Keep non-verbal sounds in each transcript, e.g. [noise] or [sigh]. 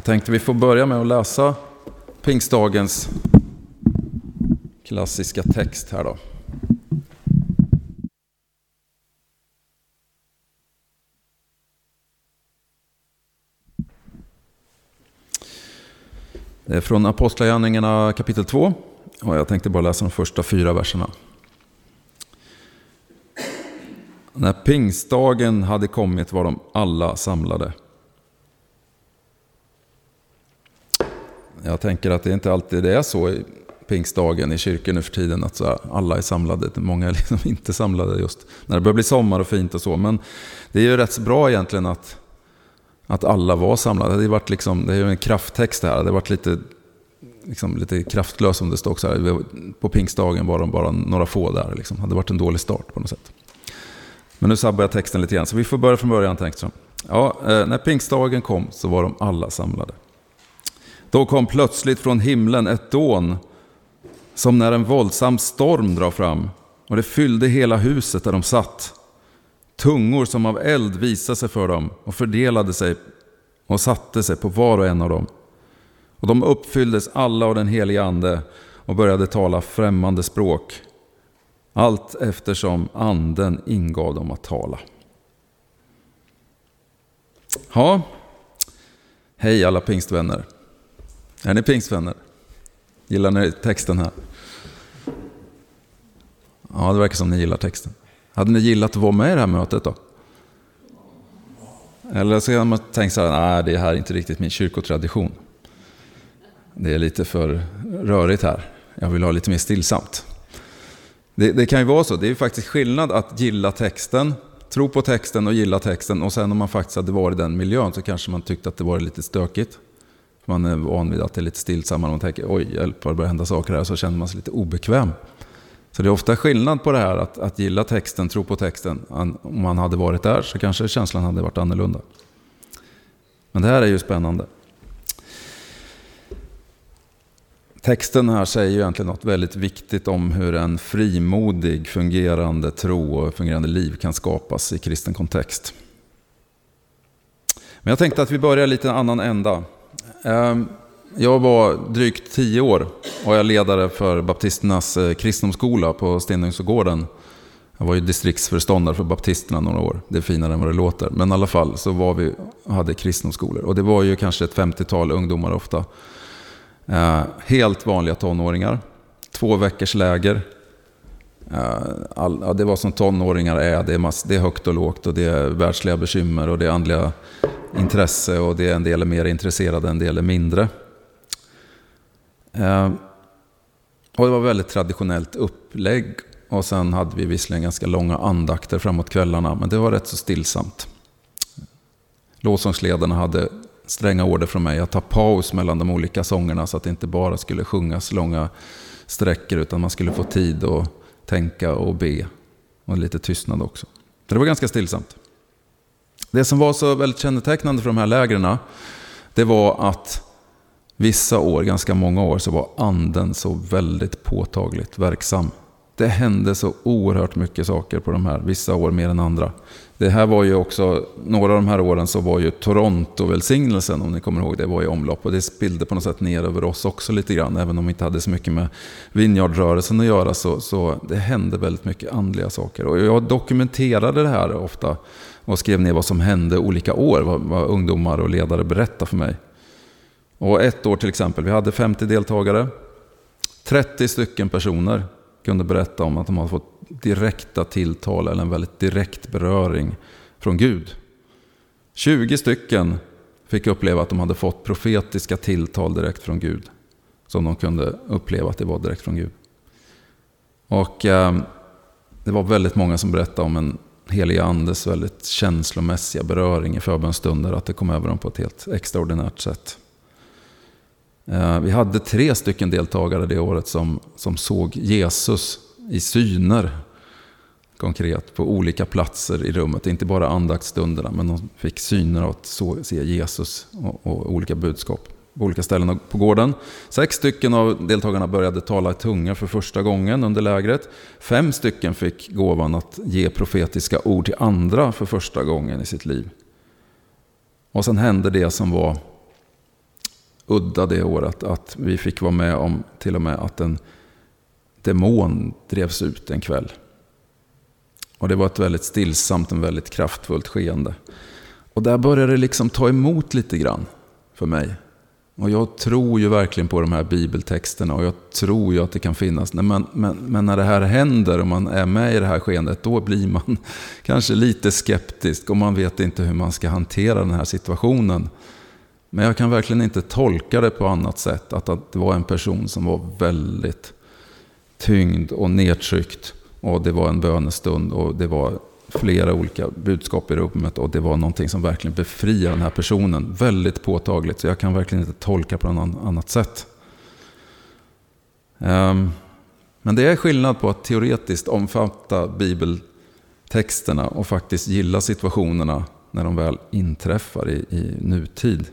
Jag tänkte vi får börja med att läsa pingstdagens klassiska text här då. Det är från Apostlagärningarna kapitel 2 och jag tänkte bara läsa de första fyra verserna. När pingstdagen hade kommit var de alla samlade. Jag tänker att det inte alltid är så i pingstdagen i kyrkan nu för tiden att så alla är samlade. Många är liksom [laughs] inte samlade just när det börjar bli sommar och fint och så. Men det är ju rätt bra egentligen att, att alla var samlade. Det, varit liksom, det är ju en krafttext här. Det har varit lite, liksom, lite kraftlöst som det står också här. På pingstdagen var de bara några få där. Liksom. Det hade varit en dålig start på något sätt. Men nu sabbar jag texten lite grann, så vi får börja från början tänkte jag. Ja, eh, när pingstdagen kom så var de alla samlade. Då kom plötsligt från himlen ett dån som när en våldsam storm drar fram och det fyllde hela huset där de satt. Tungor som av eld visade sig för dem och fördelade sig och satte sig på var och en av dem. Och de uppfylldes alla av den helige Ande och började tala främmande språk. Allt eftersom anden ingav dem att tala. Ja, hej alla pingstvänner. Är ni pingstvänner? Gillar ni texten här? Ja, det verkar som ni gillar texten. Hade ni gillat att vara med i det här mötet då? Eller så kan man tänka så här, nej det här är inte riktigt min kyrkotradition. Det är lite för rörigt här. Jag vill ha lite mer stillsamt. Det, det, kan ju vara så, det är ju faktiskt skillnad att gilla texten, tro på texten och gilla texten och sen om man faktiskt hade varit i den miljön så kanske man tyckte att det var lite stökigt. Man är van vid att det är lite stillsamt och man tänker oj, hjälp, det börjar hända saker här, så känner man sig lite obekväm. Så det är ofta skillnad på det här att, att gilla texten, tro på texten. Om man hade varit där så kanske känslan hade varit annorlunda. Men det här är ju spännande. Texten här säger ju egentligen något väldigt viktigt om hur en frimodig, fungerande tro och fungerande liv kan skapas i kristen kontext. Men jag tänkte att vi börjar lite en annan ända. Ehm, jag var drygt tio år och jag ledare för baptisternas eh, kristendomsskola på Stenungsgården. Jag var ju distriktsföreståndare för baptisterna några år. Det är finare än vad det låter. Men i alla fall så var vi hade kristendomsskolor. Och det var ju kanske ett 50-tal ungdomar ofta. Eh, helt vanliga tonåringar. Två veckors läger. Eh, all, ja, det var som tonåringar är. Det är, mass, det är högt och lågt och det är världsliga bekymmer och det är andliga intresse och det är en del är mer intresserade, en del är mindre. Eh, och det var väldigt traditionellt upplägg och sen hade vi visserligen ganska långa andakter framåt kvällarna, men det var rätt så stillsamt. Lovsångsledarna hade stränga order från mig att ta paus mellan de olika sångerna så att det inte bara skulle sjungas långa sträckor utan man skulle få tid att tänka och be. Och lite tystnad också. Så det var ganska stillsamt. Det som var så väldigt kännetecknande för de här lägren det var att vissa år, ganska många år, så var anden så väldigt påtagligt verksam. Det hände så oerhört mycket saker på de här, vissa år mer än andra. Det här var ju också, några av de här åren så var ju Toronto-välsignelsen, om ni kommer ihåg det, var i omlopp. Och det spillde på något sätt ner över oss också lite grann. Även om vi inte hade så mycket med Vineyardrörelsen att göra så, så det hände väldigt mycket andliga saker. Och jag dokumenterade det här ofta och skrev ner vad som hände olika år, vad, vad ungdomar och ledare berättade för mig. Och ett år till exempel, vi hade 50 deltagare. 30 stycken personer kunde berätta om att de hade fått direkta tilltal eller en väldigt direkt beröring från Gud. 20 stycken fick uppleva att de hade fått profetiska tilltal direkt från Gud. Som de kunde uppleva att det var direkt från Gud. Och eh, det var väldigt många som berättade om en heliga andes väldigt känslomässiga beröring i förbönstunder. Att det kom över dem på ett helt extraordinärt sätt. Eh, vi hade tre stycken deltagare det året som, som såg Jesus i syner konkret på olika platser i rummet. Inte bara andaktstunderna, men de fick syner av att se Jesus och, och olika budskap på olika ställen på gården. Sex stycken av deltagarna började tala i tunga för första gången under lägret. Fem stycken fick gåvan att ge profetiska ord till andra för första gången i sitt liv. Och sen hände det som var udda det året att vi fick vara med om till och med att en demon drevs ut en kväll. Och det var ett väldigt stillsamt, och väldigt kraftfullt skeende. Och där började det liksom ta emot lite grann för mig. Och jag tror ju verkligen på de här bibeltexterna och jag tror ju att det kan finnas. Men, men, men när det här händer och man är med i det här skeendet, då blir man [laughs] kanske lite skeptisk och man vet inte hur man ska hantera den här situationen. Men jag kan verkligen inte tolka det på annat sätt. Att, att det var en person som var väldigt tyngd och nedtryckt. Och det var en bönestund och det var flera olika budskap i rummet och det var någonting som verkligen befriade den här personen. Väldigt påtagligt, så jag kan verkligen inte tolka på något annat sätt. Ehm, men det är skillnad på att teoretiskt omfatta bibeltexterna och faktiskt gilla situationerna när de väl inträffar i, i nutid.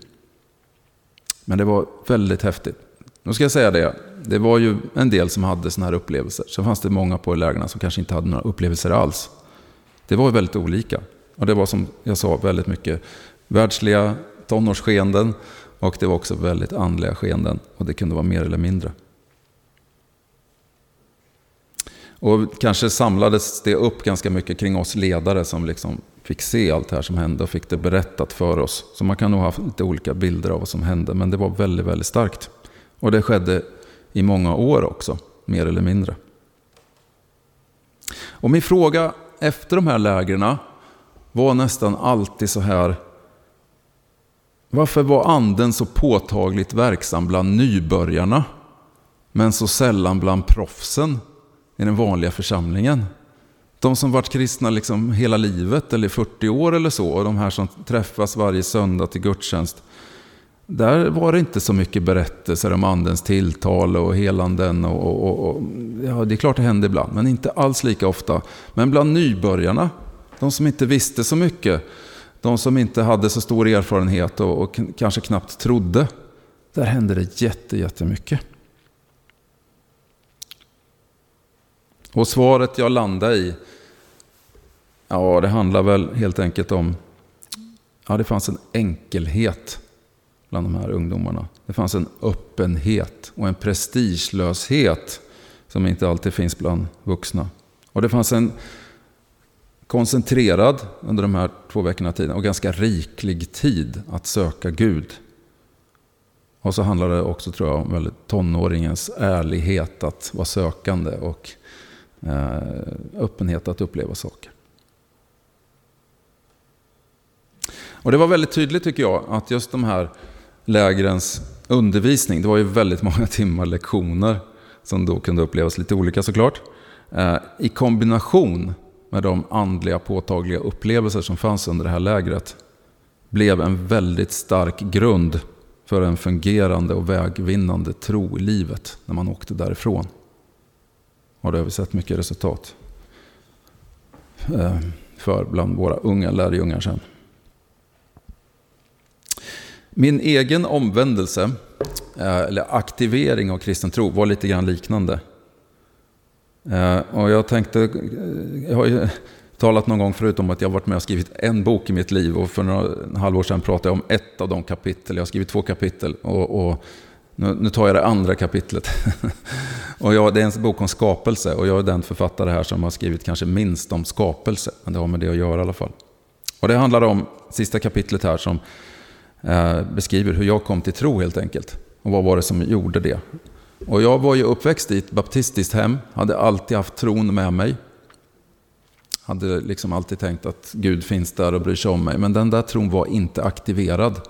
Men det var väldigt häftigt. Nu ska jag säga det, det var ju en del som hade sådana här upplevelser. Sen fanns det många på lägren som kanske inte hade några upplevelser alls. Det var väldigt olika. Och det var som jag sa väldigt mycket världsliga tonårsskeenden och det var också väldigt andliga skeenden. Och det kunde vara mer eller mindre. Och kanske samlades det upp ganska mycket kring oss ledare som liksom fick se allt det här som hände och fick det berättat för oss. Så man kan nog ha lite olika bilder av vad som hände, men det var väldigt, väldigt starkt. Och det skedde i många år också, mer eller mindre. Och min fråga efter de här lägren var nästan alltid så här. Varför var anden så påtagligt verksam bland nybörjarna, men så sällan bland proffsen i den vanliga församlingen? De som varit kristna liksom hela livet eller 40 år eller så, och de här som träffas varje söndag till gudstjänst. Där var det inte så mycket berättelser om andens tilltal och helanden. Och, och, och, ja, det är klart det hände ibland, men inte alls lika ofta. Men bland nybörjarna, de som inte visste så mycket, de som inte hade så stor erfarenhet och, och kanske knappt trodde, där hände det jätte, jättemycket. Och svaret jag landade i, ja det handlar väl helt enkelt om, ja det fanns en enkelhet bland de här ungdomarna. Det fanns en öppenhet och en prestigelöshet som inte alltid finns bland vuxna. Och det fanns en koncentrerad under de här två veckorna tiden och ganska riklig tid att söka Gud. Och så handlar det också tror jag om tonåringens ärlighet att vara sökande och eh, öppenhet att uppleva saker. Och det var väldigt tydligt tycker jag att just de här lägrens undervisning. Det var ju väldigt många [laughs] timmar lektioner som då kunde upplevas lite olika såklart. Eh, I kombination med de andliga påtagliga upplevelser som fanns under det här lägret blev en väldigt stark grund för en fungerande och vägvinnande tro i livet när man åkte därifrån. Och det har vi sett mycket resultat eh, för bland våra unga lärjungar sen. Min egen omvändelse, eh, eller aktivering av kristen tro, var lite grann liknande. Eh, och jag tänkte, eh, jag har ju talat någon gång förut om att jag varit med och skrivit en bok i mitt liv och för några halvår sedan pratade jag om ett av de kapitel. Jag har skrivit två kapitel och, och nu, nu, tar jag det andra kapitlet. [laughs] och jag, det är en bok om skapelse och jag är den författare här som har skrivit kanske minst om skapelse. Men det har med det att göra i alla fall. Och det handlar om sista kapitlet här som Eh, beskriver hur jag kom till tro helt enkelt. Och vad var det som gjorde det? Och jag var ju uppväxt i ett baptistiskt hem, hade alltid haft tron med mig. Hade liksom alltid tänkt att Gud finns där och bryr sig om mig. Men den där tron var inte aktiverad.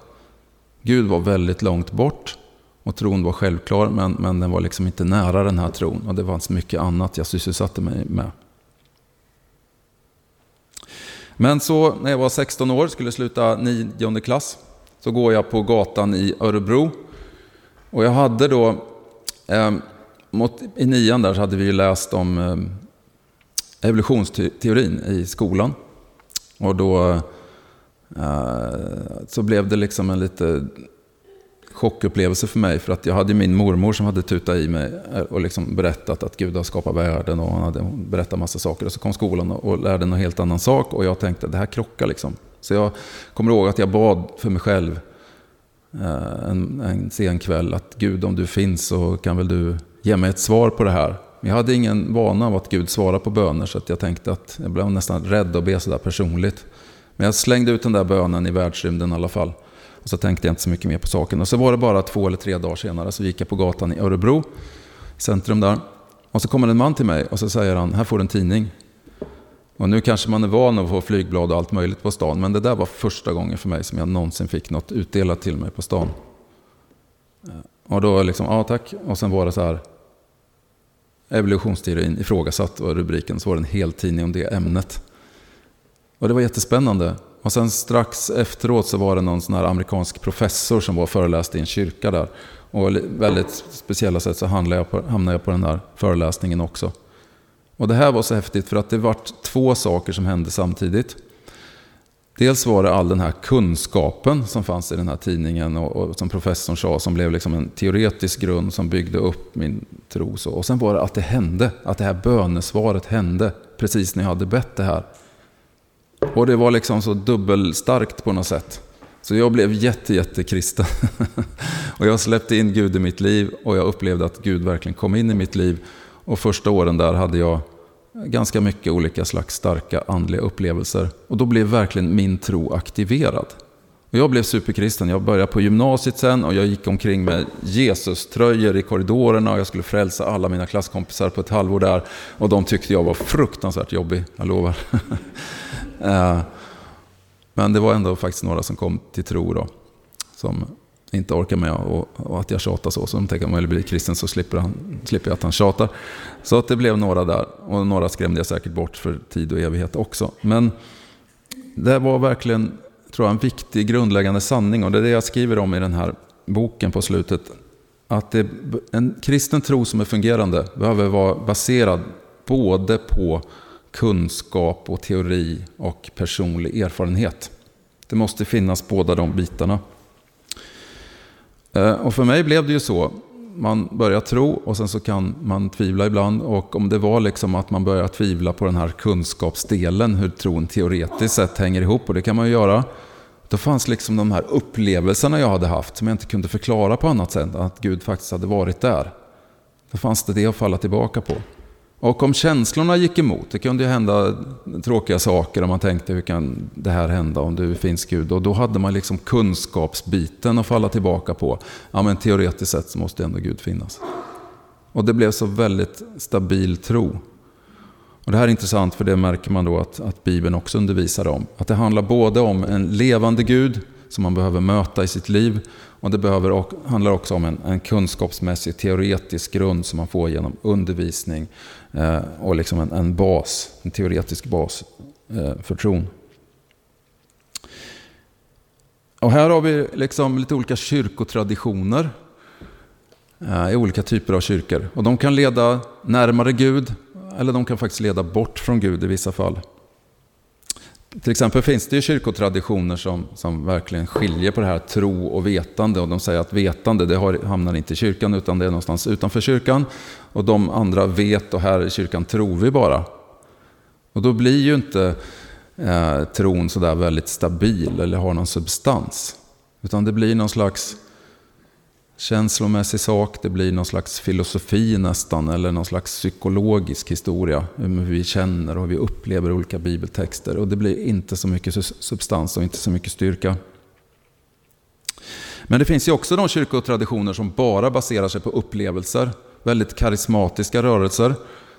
Gud var väldigt långt bort och tron var självklar men, men den var liksom inte nära den här tron. Och det fanns mycket annat jag sysselsatte mig med. Men så när jag var 16 år, skulle sluta nionde klass, så går jag på gatan i Örebro. Och jag hade då, eh, mot, i nian där så hade vi ju läst om eh, evolutionsteorin i skolan. Och då eh, så blev det liksom en lite chockupplevelse för mig. För att jag hade min mormor som hade tutat i mig eh, och liksom berättat att Gud har skapat världen. Och hon hade berättat massa saker. Och så kom skolan och lärde en helt annan sak. Och jag tänkte, det här krockar liksom. Så jag kommer ihåg att jag bad för mig själv eh, en, en sen kväll att Gud om du finns så kan väl du ge mig ett svar på det här. Jag hade ingen vana av att Gud svarar på böner så att jag tänkte att jag blev nästan rädd att be sådär personligt. Men jag slängde ut den där bönen i världsrymden i alla fall. Och så tänkte jag inte så mycket mer på saken. Och så var det bara två eller tre dagar senare så gick jag på gatan i Örebro, centrum där. Och så kommer en man till mig och så säger han, här får du en tidning. Och nu kanske man är van att få flygblad och allt möjligt på stan. Men det där var första gången för mig som jag någonsin fick något utdelat till mig på stan. Eh, och då liksom, ja tack. Och sen var det så här, evolutionsteorin ifrågasatt var rubriken. Så var det en hel tidning om det ämnet. Och det var jättespännande. Och sen strax efteråt så var det någon sån här amerikansk professor som var föreläste i en kyrka där. Och väldigt speciella sätt så hamnade jag, på, hamnade jag på den där föreläsningen också. Och det här var så häftigt för att det var två saker som hände samtidigt. Dels var det all den här kunskapen som fanns i den här tidningen och, och som professorn sa som blev liksom en teoretisk grund som byggde upp min tro. Så. Och sen var det att det hände, att det här bönesvaret hände precis när jag hade bett det här. Och det var liksom så dubbelstarkt på något sätt. Så jag blev jätte, jätte kristen. [laughs] och jag släppte in Gud i mitt liv och jag upplevde att Gud verkligen kom in i mitt liv. Och första åren där hade jag ganska mycket olika slags starka andliga upplevelser. Och då blev verkligen min tro aktiverad. Och jag blev superkristen. Jag började på gymnasiet sen och jag gick omkring med Jesus-tröjor i korridorerna och jag skulle frälsa alla mina klasskompisar på ett halvår där. Och de tyckte jag var fruktansvärt jobbig, jag lovar. [laughs] Eh, men det var ändå faktiskt några som kom till tro då. Som inte orkar med och, och att jag tjatar så. Så de tänker att om jag blir kristen så slipper, han, slipper jag att han tjatar. Så att det blev några där. Och några skrämde jag säkert bort för tid och evighet också. Men det var verkligen, tror jag, en viktig grundläggande sanning. Och det är det jag skriver om i den här boken på slutet. Att det, en kristen tro som är fungerande behöver vara baserad både på kunskap och teori och personlig erfarenhet. Det måste finnas båda de bitarna. Eh, och för mig blev det ju så. Man börjar tro och sen så kan man tvivla ibland. Och om det var liksom att man börjar tvivla på den här kunskapsdelen, hur tron teoretiskt sett hänger ihop, och det kan man ju göra. Då fanns liksom de här upplevelserna jag hade haft som jag inte kunde förklara på annat sätt, att Gud faktiskt hade varit där. Då fanns det det att falla tillbaka på. Och om känslorna gick emot, det kunde ju hända tråkiga saker och man tänkte hur kan det här hända om du finns Gud? Och då hade man liksom kunskapsbiten att falla tillbaka på. Ja men teoretiskt sett så måste ändå Gud finnas. Och det blev så väldigt stabil tro. Och det här är intressant för det märker man då att, att Bibeln också undervisar om. Att det handlar både om en levande Gud som man behöver möta i sitt liv och det behöver, handlar också om en, en kunskapsmässig teoretisk grund som man får genom undervisning eh, och liksom en, en, bas, en teoretisk bas eh, för tron. Och här har vi liksom lite olika kyrkotraditioner eh, i olika typer av kyrkor. Och de kan leda närmare Gud eller de kan faktiskt leda bort från Gud i vissa fall. Till exempel finns det ju kyrkotraditioner som, som verkligen skiljer på det här tro och vetande. Och de säger att vetande det har, hamnar inte i kyrkan utan det är någonstans utanför kyrkan. Och de andra vet och här i kyrkan tror vi bara. Och då blir ju inte eh, tron sådär väldigt stabil eller har någon substans. Utan det blir någon slags känslomässig sak, det blir någon slags filosofi nästan, eller någon slags psykologisk historia. Hur vi känner och hur vi upplever olika bibeltexter. Och det blir inte så mycket substans och inte så mycket styrka. Men det finns ju också de kyrkotraditioner som bara baserar sig på upplevelser. Väldigt karismatiska rörelser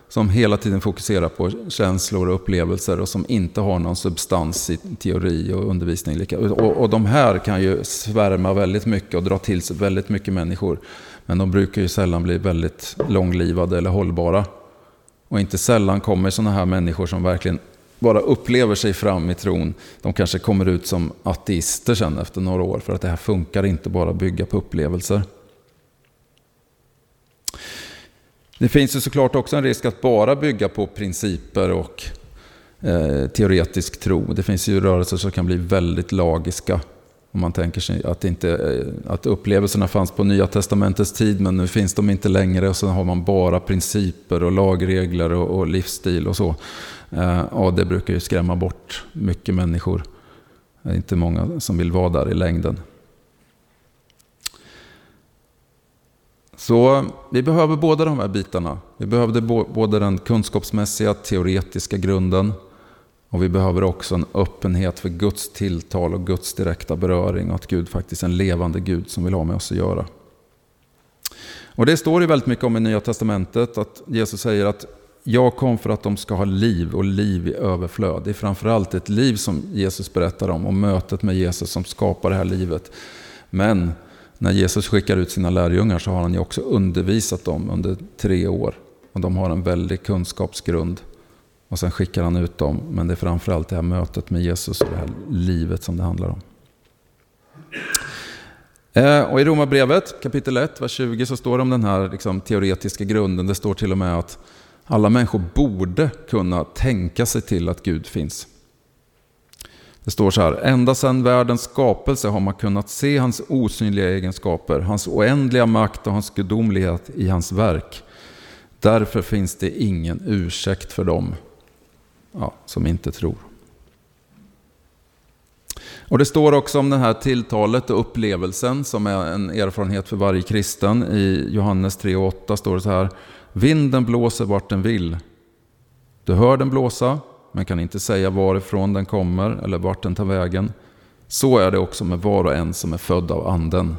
som hela tiden fokuserar på känslor och upplevelser och som inte har någon substans i teori och undervisning. Och, och de här kan ju svärma väldigt mycket och dra till sig väldigt mycket människor. Men de brukar ju sällan bli väldigt långlivade eller hållbara. Och inte sällan kommer sådana här människor som verkligen bara upplever sig fram i tron. De kanske kommer ut som ateister sen efter några år för att det här funkar inte bara att bygga på upplevelser. Det finns ju såklart också en risk att bara bygga på principer och eh, teoretisk tro. Det finns ju rörelser som kan bli väldigt lagiska. Om man tänker sig att, inte, eh, att upplevelserna fanns på Nya Testamentets tid men nu finns de inte längre och så har man bara principer och lagregler och, och livsstil och så. Eh, och det brukar ju skrämma bort mycket människor. Det är inte många som vill vara där i längden. Så vi behöver båda de här bitarna. Vi behövde både den kunskapsmässiga, teoretiska grunden och vi behöver också en öppenhet för Guds tilltal och Guds direkta beröring och att Gud faktiskt är en levande Gud som vill ha med oss att göra. Och det står ju väldigt mycket om i Nya Testamentet att Jesus säger att jag kom för att de ska ha liv och liv i överflöd. Det är framförallt ett liv som Jesus berättar om och mötet med Jesus som skapar det här livet. Men när Jesus skickar ut sina lärjungar så har han ju också undervisat dem under tre år. Och de har en väldig kunskapsgrund. Och sen skickar han ut dem. Men det är framförallt det här mötet med Jesus och det här livet som det handlar om. Eh, och I Romarbrevet kapitel 1, vers 20 så står det om den här liksom, teoretiska grunden. Det står till och med att alla människor borde kunna tänka sig till att Gud finns. Det står så här, ända sedan världens skapelse har man kunnat se hans osynliga egenskaper, hans oändliga makt och hans gudomlighet i hans verk. Därför finns det ingen ursäkt för dem ja, som inte tror. Och Det står också om det här tilltalet och upplevelsen som är en erfarenhet för varje kristen. I Johannes 3.8 står det så här. Vinden blåser vart den vill. Du hör den blåsa, men kan inte säga varifrån den kommer eller vart den tar vägen. Så är det också med var och en som är född av Anden.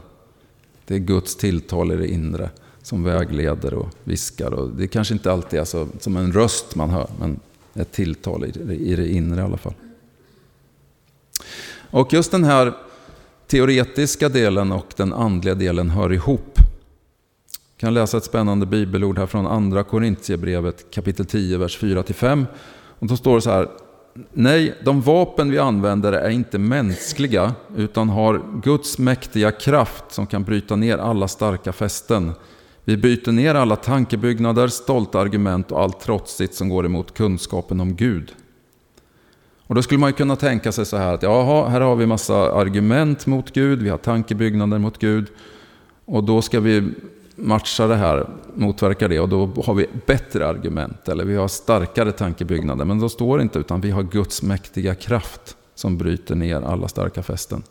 Det är Guds tilltal i det inre som vägleder och viskar. Och det kanske inte alltid är så, som en röst man hör, men ett tilltal i det, i det inre i alla fall. Och just den här teoretiska delen och den andliga delen hör ihop. Jag kan läsa ett spännande bibelord här från andra Korintierbrevet kapitel 10, vers 4-5. Och då står det så här. Nej, de vapen vi använder är inte mänskliga utan har Guds mäktiga kraft som kan bryta ner alla starka fästen. Vi bryter ner alla tankebyggnader, stolta argument och allt trotsigt som går emot kunskapen om Gud. Och då skulle man ju kunna tänka sig så här att jaha, här har vi massa argument mot Gud, vi har tankebyggnader mot Gud. Och då ska vi matcha det här, motverka det och då har vi bättre argument eller vi har starkare tankebyggnader. Men då står det inte utan vi har Guds mäktiga kraft som bryter ner alla starka fästen.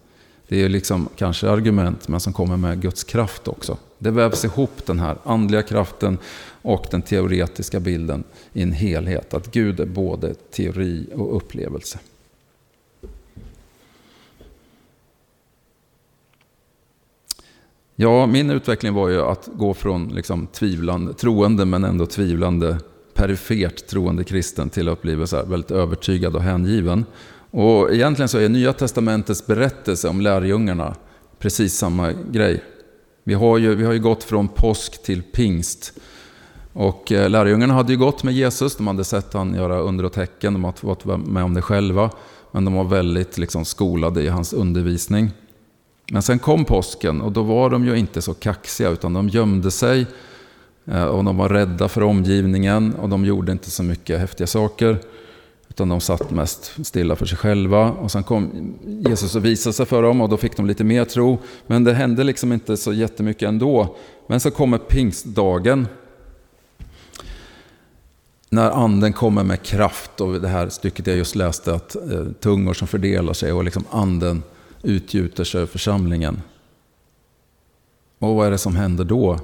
Det är liksom kanske argument men som kommer med Guds kraft också. Det vävs ihop den här andliga kraften och den teoretiska bilden i en helhet. Att Gud är både teori och upplevelse. Ja, min utveckling var ju att gå från liksom tvivlande, troende men ändå tvivlande, perifert troende kristen till att bli så väldigt övertygad och hängiven. Och egentligen så är Nya Testamentets berättelse om lärjungarna precis samma grej. Vi har ju, vi har ju gått från påsk till pingst. Och eh, lärjungarna hade ju gått med Jesus, de hade sett han göra under och tecken, de hade varit med om det själva. Men de var väldigt liksom skolade i hans undervisning. Men sen kom påsken och då var de ju inte så kaxiga utan de gömde sig. Eh, och de var rädda för omgivningen och de gjorde inte så mycket häftiga saker. Utan de satt mest stilla för sig själva. Och sen kom Jesus och visade sig för dem och då fick de lite mer tro. Men det hände liksom inte så jättemycket ändå. Men så kommer pingstdagen. När anden kommer med kraft och det här stycket jag just läste att eh, tungor som fördelar sig och liksom anden utgjuter sig över församlingen. Och vad är det som händer då?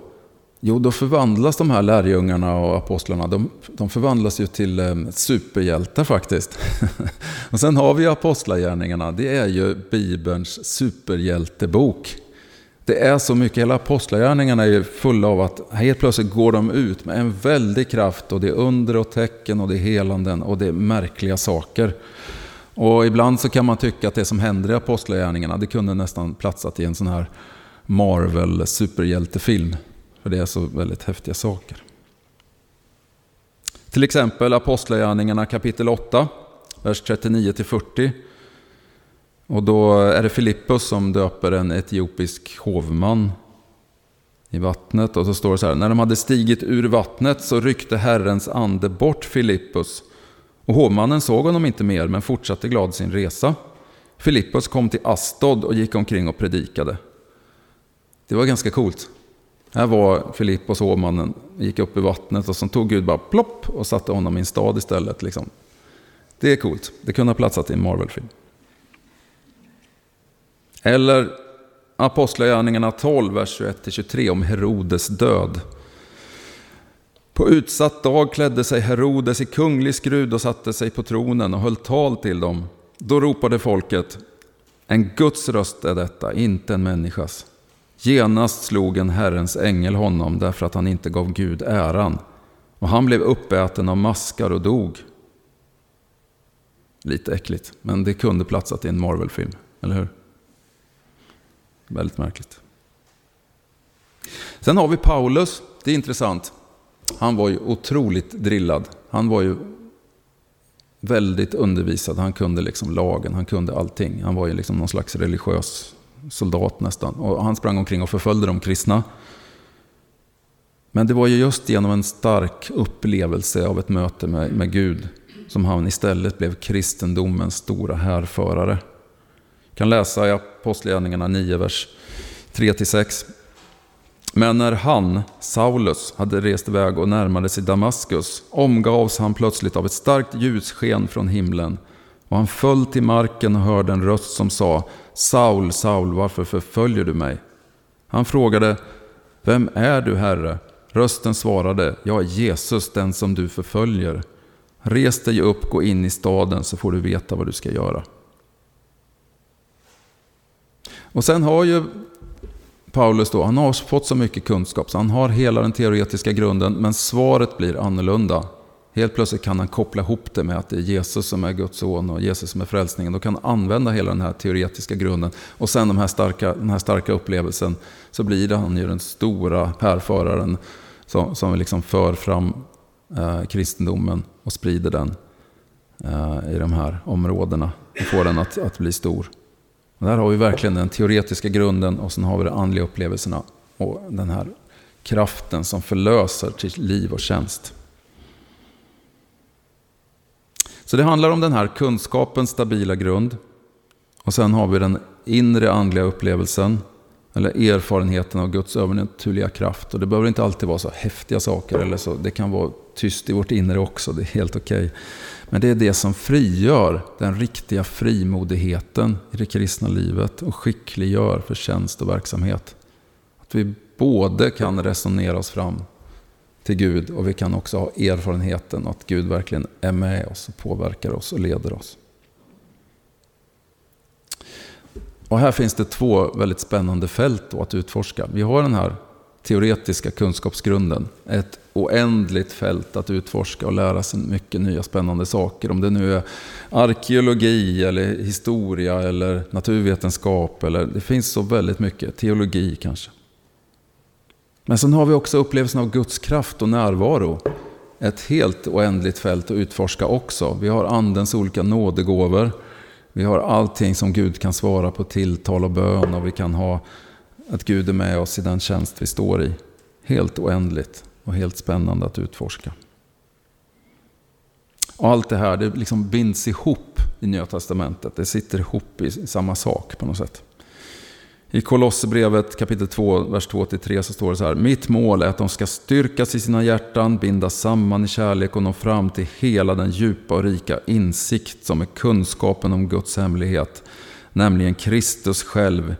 Jo, då förvandlas de här lärjungarna och apostlarna, de, de förvandlas ju till eh, superhjältar faktiskt. [laughs] och sen har vi apostlagärningarna, det är ju Bibelns superhjältebok. Det är så mycket, hela apostlagärningarna är fulla av att helt plötsligt går de ut med en väldig kraft och det är under och tecken och det är helanden och det är märkliga saker. Och ibland så kan man tycka att det som händer i apostlagärningarna, det kunde nästan platsat i en sån här Marvel superhjältefilm. För det är så väldigt häftiga saker. Till exempel Apostlagärningarna kapitel 8, vers 39-40. Och då är det Filippus som döper en etiopisk hovman i vattnet. Och så står det så här, när de hade stigit ur vattnet så ryckte Herrens ande bort Filippus. Och hovmannen såg honom inte mer men fortsatte glad sin resa. Filippus kom till Astod och gick omkring och predikade. Det var ganska coolt. Här var Filippos hovmannen, gick upp i vattnet och så tog Gud bara plopp och satte honom i en stad istället. Liksom. Det är coolt. Det kunde ha platsat i en Marvel-film. Eller Apostlagärningarna 12, vers 21-23 om Herodes död. På utsatt dag klädde sig Herodes i kunglig skrud och satte sig på tronen och höll tal till dem. Då ropade folket, en Guds röst är detta, inte en människas. Genast slog en Herrens ängel honom därför att han inte gav Gud äran. Och han blev uppäten av maskar och dog. Lite äckligt, men det kunde platsat i en Marvel-film, eller hur? Väldigt märkligt. Sen har vi Paulus, det är intressant. Han var ju otroligt drillad. Han var ju väldigt undervisad. Han kunde liksom lagen, han kunde allting. Han var ju liksom någon slags religiös soldat nästan. Och han sprang omkring och förföljde de kristna. Men det var ju just genom en stark upplevelse av ett möte med, med Gud som han istället blev kristendomens stora härförare. Jag kan läsa i Apostlagärningarna 9, vers 3-6. Men när han, Saulus, hade rest iväg och närmade sig Damaskus omgavs han plötsligt av ett starkt ljussken från himlen och han föll till marken och hörde en röst som sa Saul, Saul, varför förföljer du mig? Han frågade Vem är du, Herre? Rösten svarade Jag är Jesus, den som du förföljer. Res dig upp, gå in i staden så får du veta vad du ska göra. Och sen har ju Paulus då, han har fått så mycket kunskap så han har hela den teoretiska grunden men svaret blir annorlunda. Helt plötsligt kan han koppla ihop det med att det är Jesus som är Guds son och Jesus som är frälsningen. Då kan han använda hela den här teoretiska grunden. Och sen de här starka, den här starka upplevelsen så blir det han ju den stora härföraren som, som liksom för fram eh, kristendomen och sprider den eh, i de här områdena. Och får den att, att bli stor. Och där har vi verkligen den teoretiska grunden och sen har vi de andliga upplevelserna och den här kraften som förlöser till liv och tjänst. Så det handlar om den här kunskapens stabila grund. Och sen har vi den inre andliga upplevelsen, eller erfarenheten av Guds övernaturliga kraft. Och det behöver inte alltid vara så häftiga saker, eller så. det kan vara tyst i vårt inre också, det är helt okej. Okay. Men det är det som frigör den riktiga frimodigheten i det kristna livet och skickliggör för tjänst och verksamhet. Att vi både kan resonera oss fram till Gud och vi kan också ha erfarenheten att Gud verkligen är med oss och påverkar oss och leder oss. Och här finns det två väldigt spännande fält att utforska. Vi har den här teoretiska kunskapsgrunden. Ett oändligt fält att utforska och lära sig mycket nya spännande saker. Om det nu är arkeologi, eller historia, eller naturvetenskap. Eller, det finns så väldigt mycket. Teologi kanske. Men sen har vi också upplevelsen av Guds kraft och närvaro. Ett helt oändligt fält att utforska också. Vi har Andens olika nådegåvor. Vi har allting som Gud kan svara på tilltal och bön och vi kan ha att Gud är med oss i den tjänst vi står i. Helt oändligt och helt spännande att utforska. Och allt det här det liksom binds ihop i Nya Testamentet. Det sitter ihop i samma sak på något sätt. I Kolosserbrevet kapitel 2, vers 2-3 så står det så här. Mitt mål är att de ska styrkas i sina hjärtan, bindas samman i kärlek och nå fram till hela den djupa och rika insikt som är kunskapen om Guds hemlighet, nämligen Kristus själv.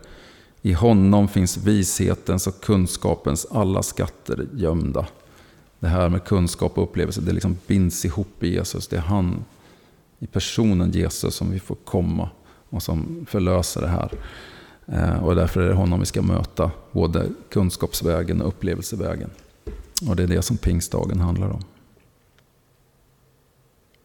I honom finns vishetens och kunskapens alla skatter gömda. Det här med kunskap och upplevelse, det liksom binds ihop i Jesus. Det är han, i personen Jesus, som vi får komma och som förlöser det här. Eh, och därför är det honom vi ska möta, både kunskapsvägen och upplevelsevägen. Och det är det som pingstdagen handlar om.